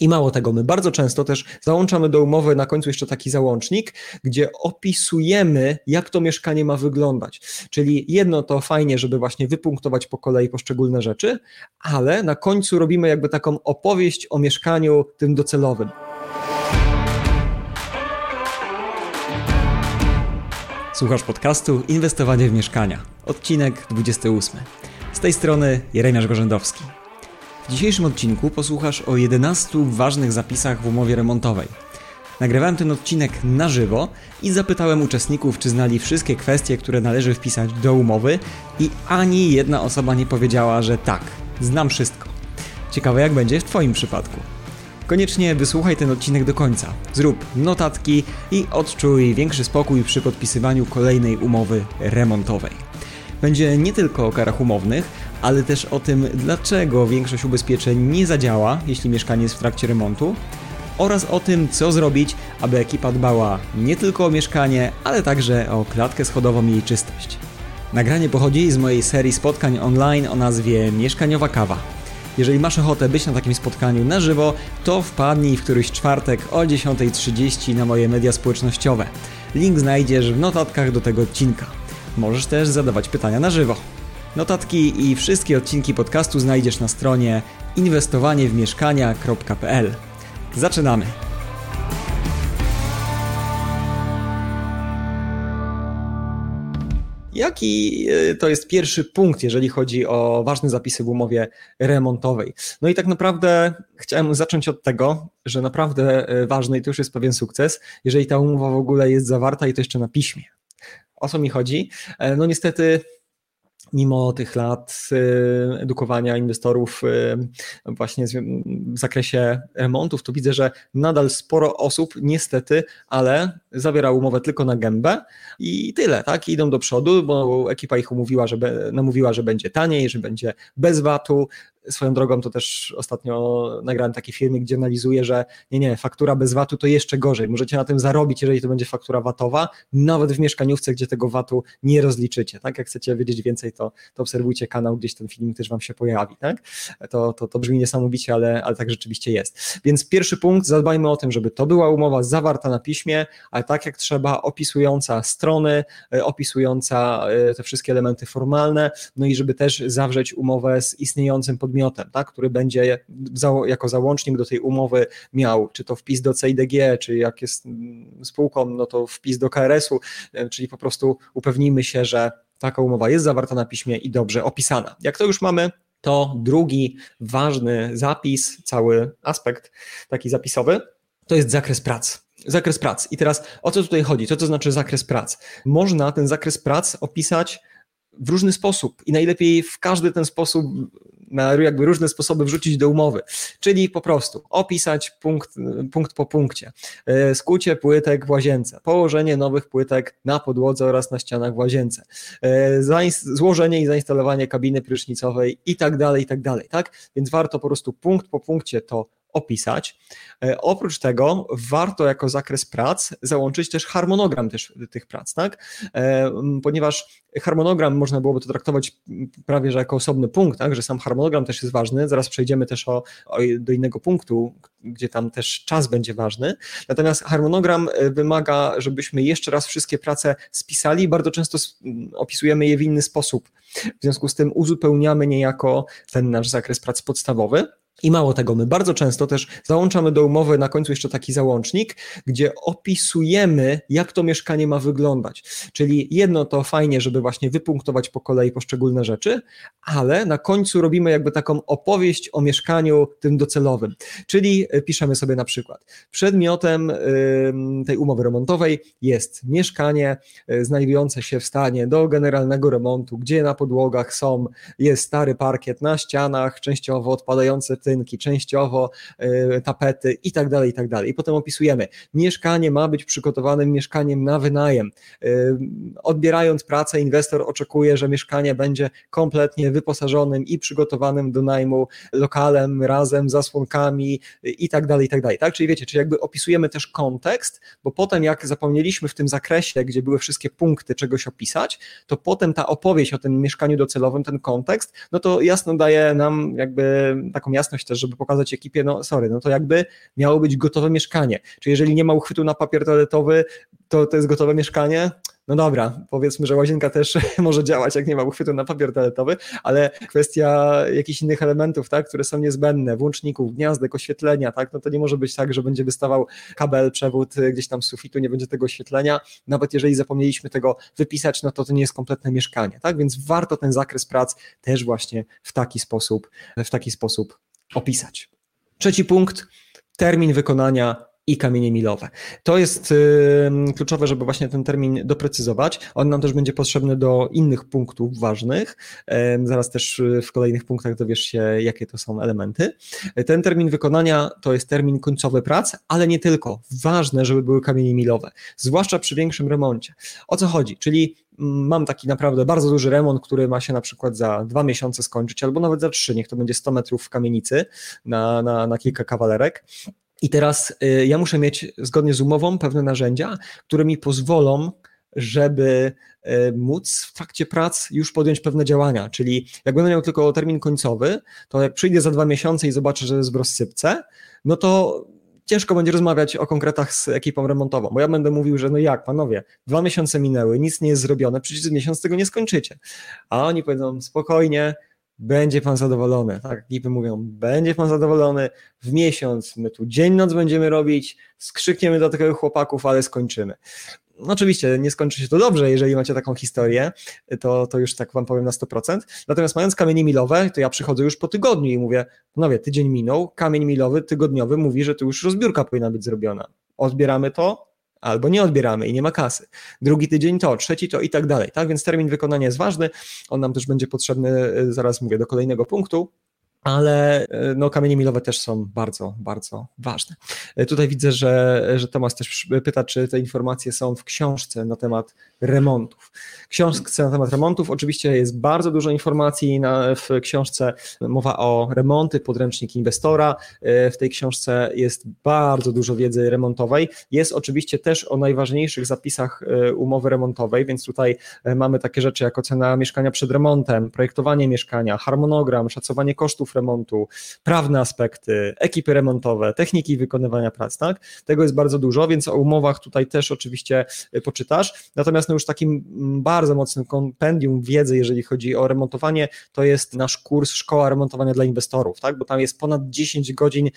I mało tego, my bardzo często też załączamy do umowy na końcu jeszcze taki załącznik, gdzie opisujemy, jak to mieszkanie ma wyglądać. Czyli jedno to fajnie, żeby właśnie wypunktować po kolei poszczególne rzeczy, ale na końcu robimy jakby taką opowieść o mieszkaniu tym docelowym. Słuchasz podcastu Inwestowanie w mieszkania, odcinek 28. Z tej strony Jeremiasz Gorzędowski. W dzisiejszym odcinku posłuchasz o 11 ważnych zapisach w umowie remontowej. Nagrywałem ten odcinek na żywo i zapytałem uczestników, czy znali wszystkie kwestie, które należy wpisać do umowy, i ani jedna osoba nie powiedziała, że tak, znam wszystko. Ciekawe, jak będzie w Twoim przypadku. Koniecznie wysłuchaj ten odcinek do końca. Zrób notatki i odczuj większy spokój przy podpisywaniu kolejnej umowy remontowej. Będzie nie tylko o karach umownych, ale też o tym, dlaczego większość ubezpieczeń nie zadziała, jeśli mieszkanie jest w trakcie remontu, oraz o tym, co zrobić, aby ekipa dbała nie tylko o mieszkanie, ale także o klatkę schodową i jej czystość. Nagranie pochodzi z mojej serii spotkań online o nazwie Mieszkaniowa Kawa. Jeżeli masz ochotę być na takim spotkaniu na żywo, to wpadnij w któryś czwartek o 10.30 na moje media społecznościowe. Link znajdziesz w notatkach do tego odcinka. Możesz też zadawać pytania na żywo. Notatki i wszystkie odcinki podcastu znajdziesz na stronie inwestowaniewmieszkania.pl. Zaczynamy! Jaki e, to jest pierwszy punkt, jeżeli chodzi o ważne zapisy w umowie remontowej? No i tak naprawdę chciałem zacząć od tego, że naprawdę e, ważny i to już jest pewien sukces, jeżeli ta umowa w ogóle jest zawarta i to jeszcze na piśmie. O co mi chodzi? E, no niestety mimo tych lat y, edukowania inwestorów y, właśnie w zakresie remontów, to widzę, że nadal sporo osób niestety, ale zawiera umowę tylko na gębę i tyle, tak? Idą do przodu, bo ekipa ich umówiła, że namówiła, że będzie taniej, że będzie bez VAT-u, Swoją drogą to też ostatnio nagrałem taki filmik, gdzie analizuję, że nie, nie, faktura bez VAT-u to jeszcze gorzej. Możecie na tym zarobić, jeżeli to będzie faktura VAT-owa, nawet w mieszkaniówce, gdzie tego VAT-u nie rozliczycie. Tak? Jak chcecie wiedzieć więcej, to, to obserwujcie kanał, gdzieś ten filmik też Wam się pojawi. Tak? To, to, to brzmi niesamowicie, ale, ale tak rzeczywiście jest. Więc pierwszy punkt, zadbajmy o tym, żeby to była umowa zawarta na piśmie, ale tak jak trzeba, opisująca strony, e, opisująca e, te wszystkie elementy formalne, no i żeby też zawrzeć umowę z istniejącym podmiotem, podmiotem, tak, który będzie jako załącznik do tej umowy miał, czy to wpis do CIDG, czy jak jest mm, spółką, no to wpis do KRS-u, e, czyli po prostu upewnijmy się, że taka umowa jest zawarta na piśmie i dobrze opisana. Jak to już mamy, to drugi ważny zapis, cały aspekt taki zapisowy, to jest zakres prac. Zakres prac. I teraz o co tutaj chodzi? Co to znaczy zakres prac? Można ten zakres prac opisać w różny sposób i najlepiej w każdy ten sposób na jakby różne sposoby wrzucić do umowy, czyli po prostu opisać punkt, punkt po punkcie, e, skucie płytek w łazience, położenie nowych płytek na podłodze oraz na ścianach w łazience, e, złożenie i zainstalowanie kabiny prysznicowej i tak dalej, i tak dalej, tak? Więc warto po prostu punkt po punkcie to opisać. E, oprócz tego warto jako zakres prac załączyć też harmonogram też tych prac, tak? E, ponieważ harmonogram można byłoby to traktować prawie że jako osobny punkt, tak? że sam harmonogram też jest ważny, zaraz przejdziemy też o, o, do innego punktu, gdzie tam też czas będzie ważny. Natomiast harmonogram e, wymaga, żebyśmy jeszcze raz wszystkie prace spisali, bardzo często opisujemy je w inny sposób. W związku z tym uzupełniamy niejako ten nasz zakres prac podstawowy. I mało tego, my bardzo często też załączamy do umowy na końcu jeszcze taki załącznik, gdzie opisujemy, jak to mieszkanie ma wyglądać. Czyli jedno to fajnie, żeby właśnie wypunktować po kolei poszczególne rzeczy, ale na końcu robimy jakby taką opowieść o mieszkaniu tym docelowym. Czyli e, piszemy sobie na przykład, przedmiotem tej umowy remontowej jest mieszkanie e, znajdujące się w stanie do generalnego remontu, gdzie na podłogach są, jest stary parkiet na ścianach, częściowo odpadające tynki, częściowo y, tapety i tak dalej, i tak dalej. I potem opisujemy, mieszkanie ma być przygotowanym mieszkaniem na wynajem. Y, odbierając pracę, inwestor oczekuje, że mieszkanie będzie kompletnie wyposażonym i przygotowanym do najmu lokalem, razem, zasłonkami i tak dalej, i tak dalej. Tak? Czyli wiecie, czyli jakby opisujemy też kontekst, bo potem jak zapomnieliśmy w tym zakresie, gdzie były wszystkie punkty czegoś opisać, to potem ta opowieść o tym mieszkaniu docelowym, ten kontekst, no to jasno daje nam jakby taką jasną jasność też, żeby pokazać ekipie, no sorry, no to jakby miało być gotowe mieszkanie. Czy jeżeli nie ma uchwytu na papier toaletowy, to to jest gotowe mieszkanie? no dobra, powiedzmy, że łazienka też może działać, jak nie ma uchwytu na papier toaletowy, ale kwestia jakichś innych elementów, tak, które są niezbędne, włączników, gniazdek, oświetlenia, tak, no to nie może być tak, że będzie wystawał kabel, przewód gdzieś tam z sufitu, nie będzie tego oświetlenia, nawet jeżeli zapomnieliśmy tego wypisać, no to to nie jest kompletne mieszkanie, tak, więc warto ten zakres prac też właśnie w taki sposób, w taki sposób opisać. Trzeci punkt, termin wykonania i kamienie milowe. To jest y, kluczowe, żeby właśnie ten termin doprecyzować. On nam też będzie potrzebny do innych punktów ważnych. Zaraz też w kolejnych punktach dowiesz się, jakie to są elementy. Ten termin wykonania to jest termin końcowy prac, ale nie tylko. Ważne, żeby były kamienie milowe, zwłaszcza przy większym remoncie. O co chodzi? Czyli mam taki naprawdę bardzo duży remont, który ma się na przykład za dwa miesiące skończyć, albo nawet za trzy, niech to będzie 100 metrów w kamienicy na, na, na kilka kawalerek. I teraz y, ja muszę mieć zgodnie z umową pewne narzędzia, które mi pozwolą, żeby y, móc w trakcie prac już podjąć pewne działania. Czyli jak będę miał tylko termin końcowy, to jak przyjdę za dwa miesiące i zobaczę, że jest w rozsypce, no to ciężko będzie rozmawiać o konkretach z ekipą remontową, bo ja będę mówił, że no jak, panowie, dwa miesiące minęły, nic nie jest zrobione, przecież miesiąc tego nie skończycie. A oni powiedzą, spokojnie, będzie pan zadowolony. Tak, ekipy mówią, będzie pan zadowolony, w miesiąc my tu dzień, noc będziemy robić, skrzykniemy do tych chłopaków, ale skończymy. No oczywiście nie skończy się to dobrze, jeżeli macie taką historię, to, to już tak wam powiem na 100%. Natomiast mając kamienie milowe, to ja przychodzę już po tygodniu i mówię, panowie, tydzień minął, kamień milowy tygodniowy mówi, że tu już rozbiórka powinna być zrobiona. Odbieramy to, albo nie odbieramy i nie ma kasy. Drugi tydzień to, trzeci to i tak dalej. Tak więc termin wykonania jest ważny. On nam też będzie potrzebny, y, zaraz mówię, do kolejnego punktu ale e, no, kamienie milowe też są bardzo, bardzo ważne. E, tutaj widzę, że, że Tomasz też pyta, czy te informacje są w książce na temat remontów. Książce na temat remontów, oczywiście jest bardzo dużo informacji na, w książce, mowa o remonty, podręcznik inwestora, e, w tej książce jest bardzo dużo wiedzy remontowej, jest oczywiście też o najważniejszych zapisach umowy remontowej, więc tutaj mamy takie rzeczy jak ocena mieszkania przed remontem, projektowanie mieszkania, harmonogram, szacowanie kosztów remontu, prawne aspekty, ekipy remontowe, techniki wykonywania prac, tak? Tego jest bardzo dużo, więc o umowach tutaj też oczywiście y, poczytasz. Natomiast no już takim mm, bardzo mocnym kompendium wiedzy, jeżeli chodzi o remontowanie, to jest nasz kurs Szkoła Remontowania dla Inwestorów, tak? Bo tam jest ponad 10 godzin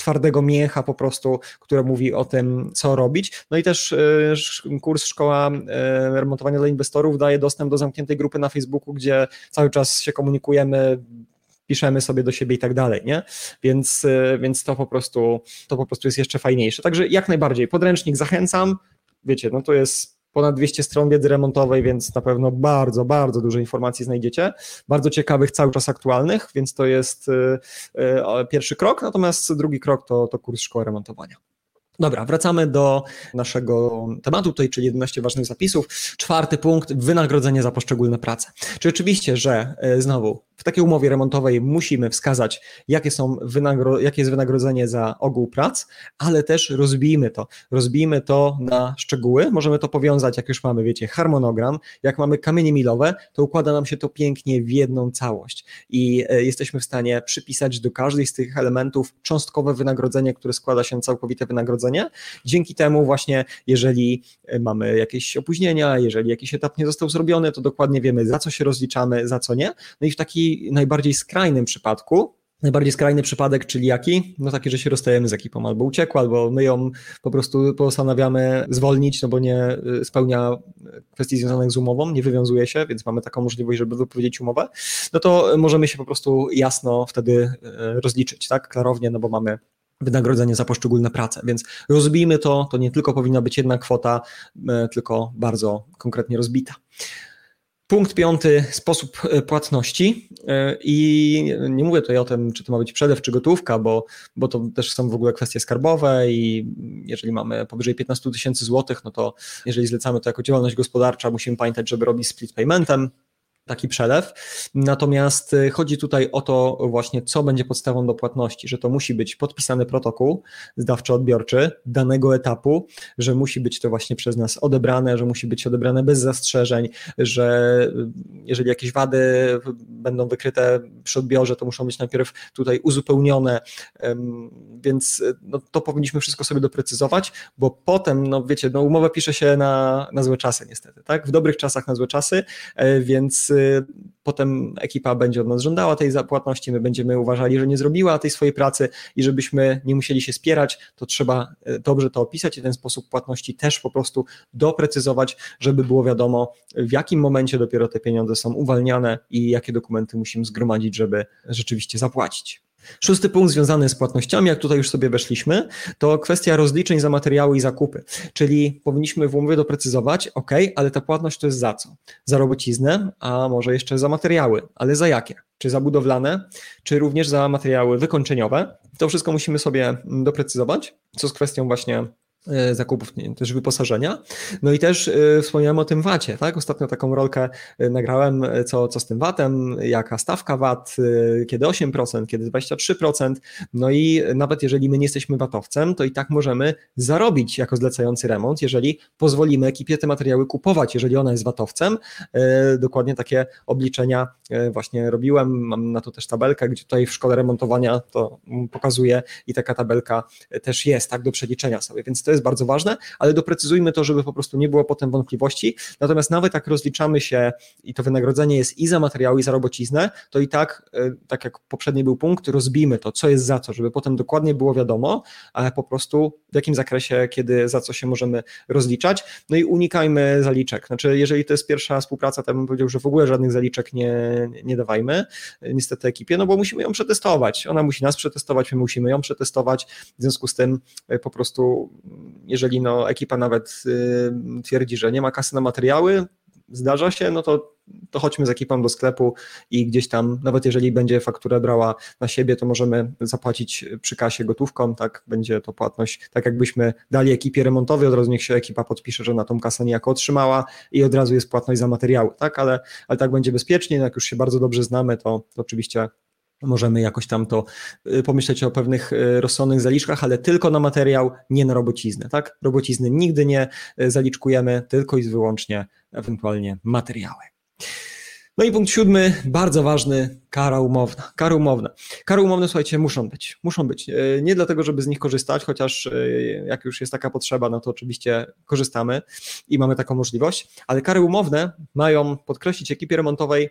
twardego mięcha po prostu, które mówi o tym, co robić. No i też y, kurs Szkoła y, Remontowania dla Inwestorów daje dostęp do zamkniętej grupy na Facebooku, gdzie cały czas się komunikujemy, piszemy sobie do siebie i tak dalej, nie? Więc, y, więc to po prostu to po prostu jest jeszcze fajniejsze. Także jak najbardziej podręcznik zachęcam. Wiecie, no to jest ponad 200 stron wiedzy remontowej, więc na pewno bardzo, bardzo dużo informacji znajdziecie. Bardzo ciekawych, cały czas aktualnych, więc to jest y, y, pierwszy krok. Natomiast drugi krok to, to kurs szkoły remontowania. Dobra, wracamy do naszego tematu tutaj, czyli 11 ważnych zapisów. Czwarty punkt, wynagrodzenie za poszczególne prace. Czy oczywiście, że znowu w takiej umowie remontowej musimy wskazać, jakie, są wynagro- jakie jest wynagrodzenie za ogół prac, ale też rozbijmy to. Rozbijmy to na szczegóły. Możemy to powiązać, jak już mamy, wiecie, harmonogram, jak mamy kamienie milowe, to układa nam się to pięknie w jedną całość i e, jesteśmy w stanie przypisać do każdej z tych elementów cząstkowe wynagrodzenie, które składa się na całkowite wynagrodzenie. Dzięki temu właśnie, jeżeli e, mamy jakieś opóźnienia, jeżeli jakiś etap nie został zrobiony, to dokładnie wiemy, za co się rozliczamy, za co nie. No i w taki najbardziej skrajnym przypadku, Najbardziej skrajny przypadek, czyli jaki? No taki, że się rozstajemy z ekipą, albo uciekła, albo my ją po prostu postanawiamy zwolnić, no bo nie y, spełnia kwestii związanych z umową, nie wywiązuje się, więc mamy taką możliwość, żeby wypowiedzieć umowę, no to możemy się po prostu jasno wtedy y, rozliczyć, tak, klarownie, no bo mamy wynagrodzenie za poszczególne prace, więc rozbijmy to, to nie tylko powinna być jedna kwota, y, tylko bardzo konkretnie rozbita. Punkt piąty, sposób e, płatności. E, I nie mówię tutaj o tym, czy to ma być przelew, czy gotówka, bo, bo to też są w ogóle kwestie skarbowe i jeżeli mamy powyżej 15 tysięcy złotych, no to jeżeli zlecamy to jako działalność gospodarcza, musimy pamiętać, żeby robić split paymentem, taki przelew. Natomiast y, chodzi tutaj o to właśnie, co będzie podstawą do płatności, że to musi być podpisany protokół zdawczo-odbiorczy danego etapu, że musi być to właśnie przez nas odebrane, że musi być odebrane bez zastrzeżeń, że y, jeżeli jakieś wady będą wykryte przy odbiorze, to muszą być najpierw tutaj uzupełnione, więc y, no, to powinniśmy wszystko sobie doprecyzować, bo potem, no wiecie, no umowę pisze się na, na złe czasy niestety, tak? W dobrych czasach na złe czasy, e, więc potem ekipa będzie od nas żądała tej zapłatności, my będziemy uważali, że nie zrobiła tej swojej pracy i żebyśmy nie musieli się spierać, to trzeba e, dobrze to opisać i ten sposób płatności też po prostu doprecyzować, żeby było wiadomo, w jakim momencie dopiero te pieniądze są uwalniane i jakie dokumenty musimy zgromadzić, żeby rzeczywiście zapłacić. Szósty punkt związany z płatnościami, jak tutaj już sobie weszliśmy, to kwestia rozliczeń za materiały i zakupy. Czyli powinniśmy w umowie doprecyzować, ok, ale ta płatność to jest za co? Za robociznę, a może jeszcze za materiały, ale za jakie? Czy za budowlane, czy również za materiały wykończeniowe? To wszystko musimy sobie doprecyzować, co z kwestią właśnie zakupów, nie, też wyposażenia. No i też y, wspomniałem o tym VAT-ie, tak? Ostatnio taką rolkę e, nagrałem, co, co z tym VAT-em, jaka stawka VAT, kiedy 8%, kiedy 23%. No i nawet jeżeli my nie jesteśmy VAT-owcem, to i tak możemy zarobić jako zlecający remont, jeżeli pozwolimy ekipie te materiały kupować, jeżeli ona jest VAT-owcem. Dokładnie takie obliczenia właśnie robiłem, mam na to też tabelkę, gdzie tutaj w szkole remontowania to pokazuję i taka tabelka też jest, tak, do przeliczenia sobie, więc to to jest bardzo ważne, ale doprecyzujmy to, żeby po prostu nie było potem wątpliwości. Natomiast nawet jak rozliczamy się i to wynagrodzenie jest i za materiały, i za robociznę, to i tak, e, tak jak poprzedni był punkt, rozbijmy to, co jest za co, żeby potem dokładnie było wiadomo, po prostu w jakim zakresie, kiedy za co się możemy rozliczać. No i unikajmy zaliczek. Znaczy, jeżeli to jest pierwsza współpraca, to bym powiedział, że w ogóle żadnych zaliczek nie, nie dawajmy, niestety ekipie, no bo musimy ją przetestować. Ona musi nas przetestować, my musimy ją przetestować. W związku z tym e, po prostu jeżeli no, ekipa nawet y, twierdzi, że nie ma kasy na materiały, zdarza się, no to, to chodźmy z ekipą do sklepu i gdzieś tam, nawet jeżeli będzie fakturę brała na siebie, to możemy zapłacić przy kasie gotówką, tak, będzie to płatność, tak jakbyśmy dali ekipie remontowej, od razu niech się ekipa podpisze, że na tą kasę niejako otrzymała i od razu jest płatność za materiały, tak, ale, ale tak będzie bezpiecznie, jak już się bardzo dobrze znamy, to, to oczywiście możemy jakoś tam to y, pomyśleć o pewnych y, rozsądnych zaliczkach, ale tylko na materiał, nie na robociznę, tak? Robocizny nigdy nie y, zaliczkujemy, tylko i wyłącznie ewentualnie materiały. No i punkt siódmy, bardzo ważny, kara umowna. Kara umowna. Kary umowne, słuchajcie, muszą być. Muszą być. Nie dlatego, żeby z nich korzystać, chociaż jak już jest taka potrzeba, no to oczywiście korzystamy i mamy taką możliwość, ale kary umowne mają podkreślić ekipie remontowej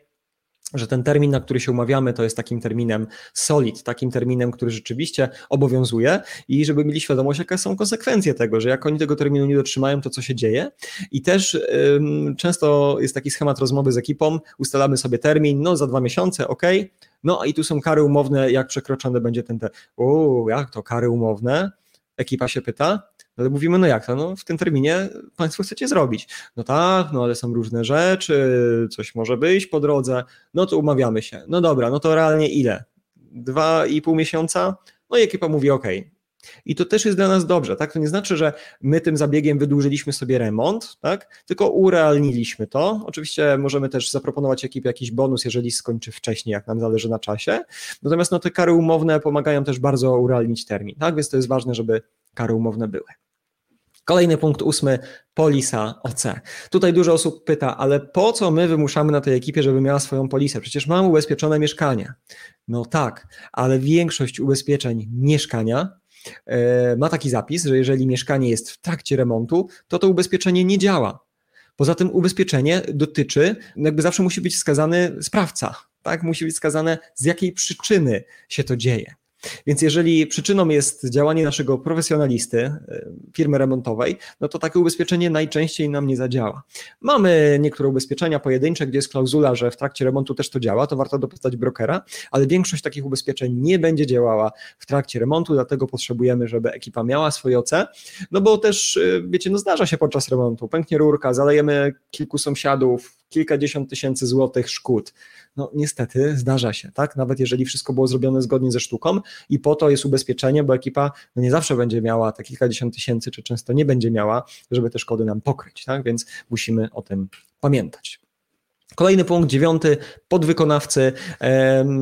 że ten termin, na który się umawiamy, to jest takim terminem solid, takim terminem, który rzeczywiście obowiązuje i żeby mieli świadomość, jakie są konsekwencje tego, że jak oni tego terminu nie dotrzymają, to co się dzieje. I też ym, często jest taki schemat rozmowy z ekipą, ustalamy sobie termin, no za dwa miesiące, ok, no i tu są kary umowne, jak przekroczone będzie ten, te, o, jak to kary umowne? Ekipa się pyta, ale mówimy, no jak to, no w tym terminie Państwo chcecie zrobić. No tak, no ale są różne rzeczy, coś może być po drodze, no to umawiamy się. No dobra, no to realnie ile? Dwa i pół miesiąca? No i ekipa mówi, ok, i to też jest dla nas dobrze, tak? To nie znaczy, że my tym zabiegiem wydłużyliśmy sobie remont, tak? Tylko urealniliśmy to. Oczywiście możemy też zaproponować ekipie jakiś bonus, jeżeli skończy wcześniej, jak nam zależy na czasie. Natomiast no, te kary umowne pomagają też bardzo urealnić termin, tak? Więc to jest ważne, żeby kary umowne były. Kolejny punkt ósmy, polisa OC. Tutaj dużo osób pyta, ale po co my wymuszamy na tej ekipie, żeby miała swoją polisę? Przecież mam ubezpieczone mieszkanie. No tak, ale większość ubezpieczeń mieszkania ma taki zapis, że jeżeli mieszkanie jest w trakcie remontu, to to ubezpieczenie nie działa. Poza tym ubezpieczenie dotyczy, jakby zawsze musi być wskazany sprawca, tak? Musi być wskazane, z jakiej przyczyny się to dzieje. Więc jeżeli przyczyną jest działanie naszego profesjonalisty, e, firmy remontowej, no to takie ubezpieczenie najczęściej nam nie zadziała. Mamy niektóre ubezpieczenia pojedyncze, gdzie jest klauzula, że w trakcie remontu też to działa, to warto dopytać brokera, ale większość takich ubezpieczeń nie będzie działała w trakcie remontu, dlatego potrzebujemy, żeby ekipa miała swoje OC, no bo też, e, wiecie, no zdarza się podczas remontu, pęknie rurka, zalejemy kilku sąsiadów, kilkadziesiąt tysięcy złotych szkód. No niestety zdarza się, tak? Nawet jeżeli wszystko było zrobione zgodnie ze sztuką i po to jest ubezpieczenie, bo ekipa no nie zawsze będzie miała te kilkadziesiąt tysięcy, czy często nie będzie miała, żeby te szkody nam pokryć, tak? Więc musimy o tym pamiętać. Kolejny punkt, dziewiąty, podwykonawcy.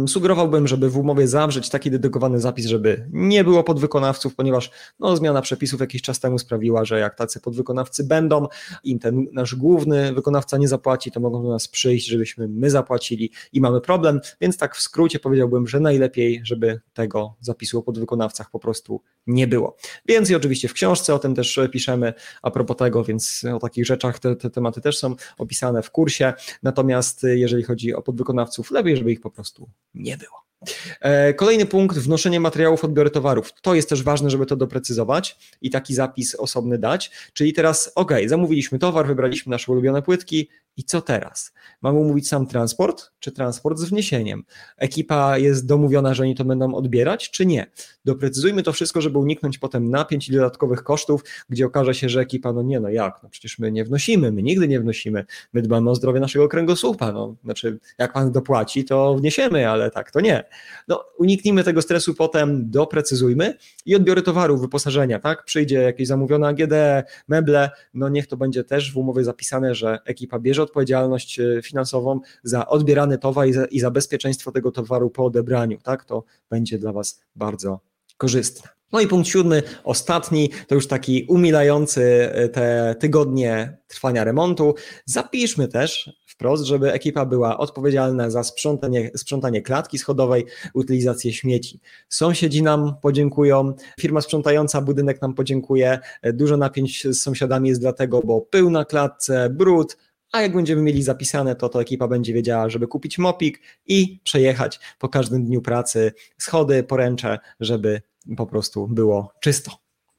sugerowałbym, żeby w umowie zawrzeć taki dedykowany zapis, żeby nie było podwykonawców, ponieważ no, zmiana przepisów jakiś czas temu sprawiła, że jak tacy podwykonawcy będą, im ten nasz główny wykonawca nie zapłaci, to mogą do nas przyjść, żebyśmy my zapłacili i mamy problem, więc tak w skrócie powiedziałbym, że najlepiej, żeby tego zapisu o podwykonawcach po prostu nie było. Więcej oczywiście w książce o tym też piszemy a propos tego, więc o takich rzeczach te, te tematy też są opisane w kursie. Natomiast jeżeli chodzi o podwykonawców, lepiej, żeby ich po prostu nie było. E, kolejny punkt, wnoszenie materiałów, odbiory towarów. To jest też ważne, żeby to doprecyzować i taki zapis osobny dać. Czyli teraz, ok, zamówiliśmy towar, wybraliśmy nasze ulubione płytki i co teraz? Mamy umówić sam transport, czy transport z wniesieniem? Ekipa jest domówiona, że oni to będą odbierać, czy nie? Doprecyzujmy to wszystko, żeby uniknąć potem napięć i dodatkowych kosztów, gdzie okaże się, że ekipa, no nie, no jak, no przecież my nie wnosimy, my nigdy nie wnosimy, my dbamy o zdrowie naszego kręgosłupa, no znaczy jak pan dopłaci, to wniesiemy, ale tak to nie. No uniknijmy tego stresu potem, doprecyzujmy i odbiory towarów, wyposażenia, tak? Przyjdzie jakieś zamówione AGD, meble, no niech to będzie też w umowie zapisane, że ekipa bierze odpowiedzialność e, finansową za odbierany towar i za, i za bezpieczeństwo tego towaru po odebraniu, tak? To będzie dla Was bardzo korzystne. No i punkt siódmy, ostatni, to już taki umilający e, te tygodnie trwania remontu. Zapiszmy też wprost, żeby ekipa była odpowiedzialna za sprzątanie, sprzątanie klatki schodowej, utylizację śmieci. Sąsiedzi nam podziękują, firma sprzątająca budynek nam podziękuje. E, dużo napięć z sąsiadami jest dlatego, bo pył na klatce, brud, a jak będziemy mieli zapisane, to to ekipa będzie wiedziała, żeby kupić mopik i przejechać po każdym dniu pracy schody, poręcze, żeby po prostu było czysto.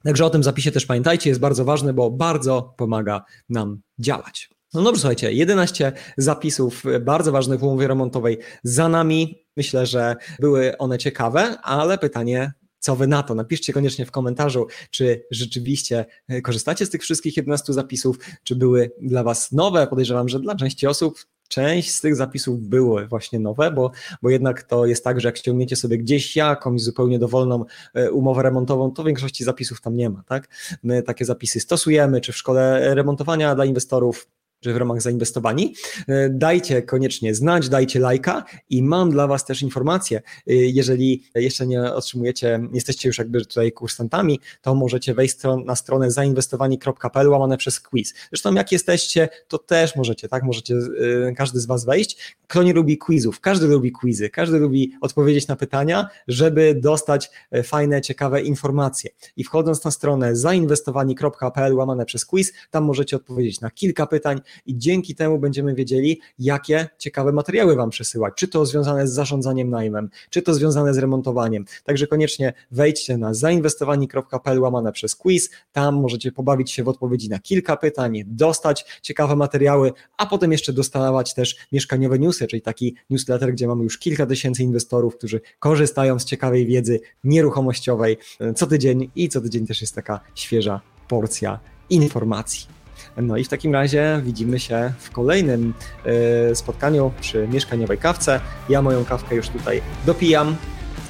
Także o tym zapisie też pamiętajcie, jest bardzo ważne, bo bardzo pomaga nam działać. No dobrze, słuchajcie, 11 zapisów bardzo ważnych w umowie remontowej za nami. Myślę, że były one ciekawe, ale pytanie, co wy na to? Napiszcie koniecznie w komentarzu, czy rzeczywiście e, korzystacie z tych wszystkich 11 zapisów, czy były dla was nowe. Podejrzewam, że dla części osób część z tych zapisów były właśnie nowe, bo, bo jednak to jest tak, że jak ściągniecie sobie gdzieś jakąś zupełnie dowolną e, umowę remontową, to większości zapisów tam nie ma, tak? My takie zapisy stosujemy, czy w szkole remontowania dla inwestorów, w ramach zainwestowani. E, dajcie koniecznie znać, dajcie lajka i mam dla Was też informację. E, jeżeli jeszcze nie otrzymujecie, jesteście już jakby tutaj kursantami, to możecie wejść na stronę zainwestowani.pl łamane przez quiz. Zresztą jak jesteście, to też możecie, tak? Możecie e, każdy z Was wejść. Kto nie lubi quizów? Każdy lubi quizy, każdy lubi odpowiedzieć na pytania, żeby dostać fajne, ciekawe informacje. I wchodząc na stronę zainwestowani.pl łamane przez quiz, tam możecie odpowiedzieć na kilka pytań, i dzięki temu będziemy wiedzieli, jakie ciekawe materiały Wam przesyłać, czy to związane z zarządzaniem najmem, czy to związane z remontowaniem. Także koniecznie wejdźcie na zainwestowani.pl łamane przez quiz, tam możecie pobawić się w odpowiedzi na kilka pytań, dostać ciekawe materiały, a potem jeszcze dostawać też mieszkaniowe newsy, czyli taki newsletter, gdzie mamy już kilka tysięcy inwestorów, którzy korzystają z ciekawej wiedzy nieruchomościowej co tydzień i co tydzień też jest taka świeża porcja informacji. No i w takim razie widzimy się w kolejnym e, spotkaniu przy mieszkaniowej kawce. Ja moją kawkę już tutaj dopijam.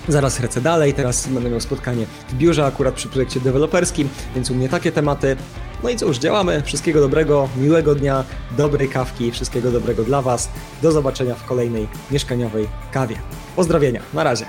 Zaraz lecę dalej, teraz będę miał spotkanie w biurze akurat przy projekcie deweloperskim, więc u mnie takie tematy. No i cóż, działamy. Wszystkiego dobrego, miłego dnia, dobrej kawki, wszystkiego dobrego dla Was. Do zobaczenia w kolejnej mieszkaniowej kawie. Pozdrowienia, na razie.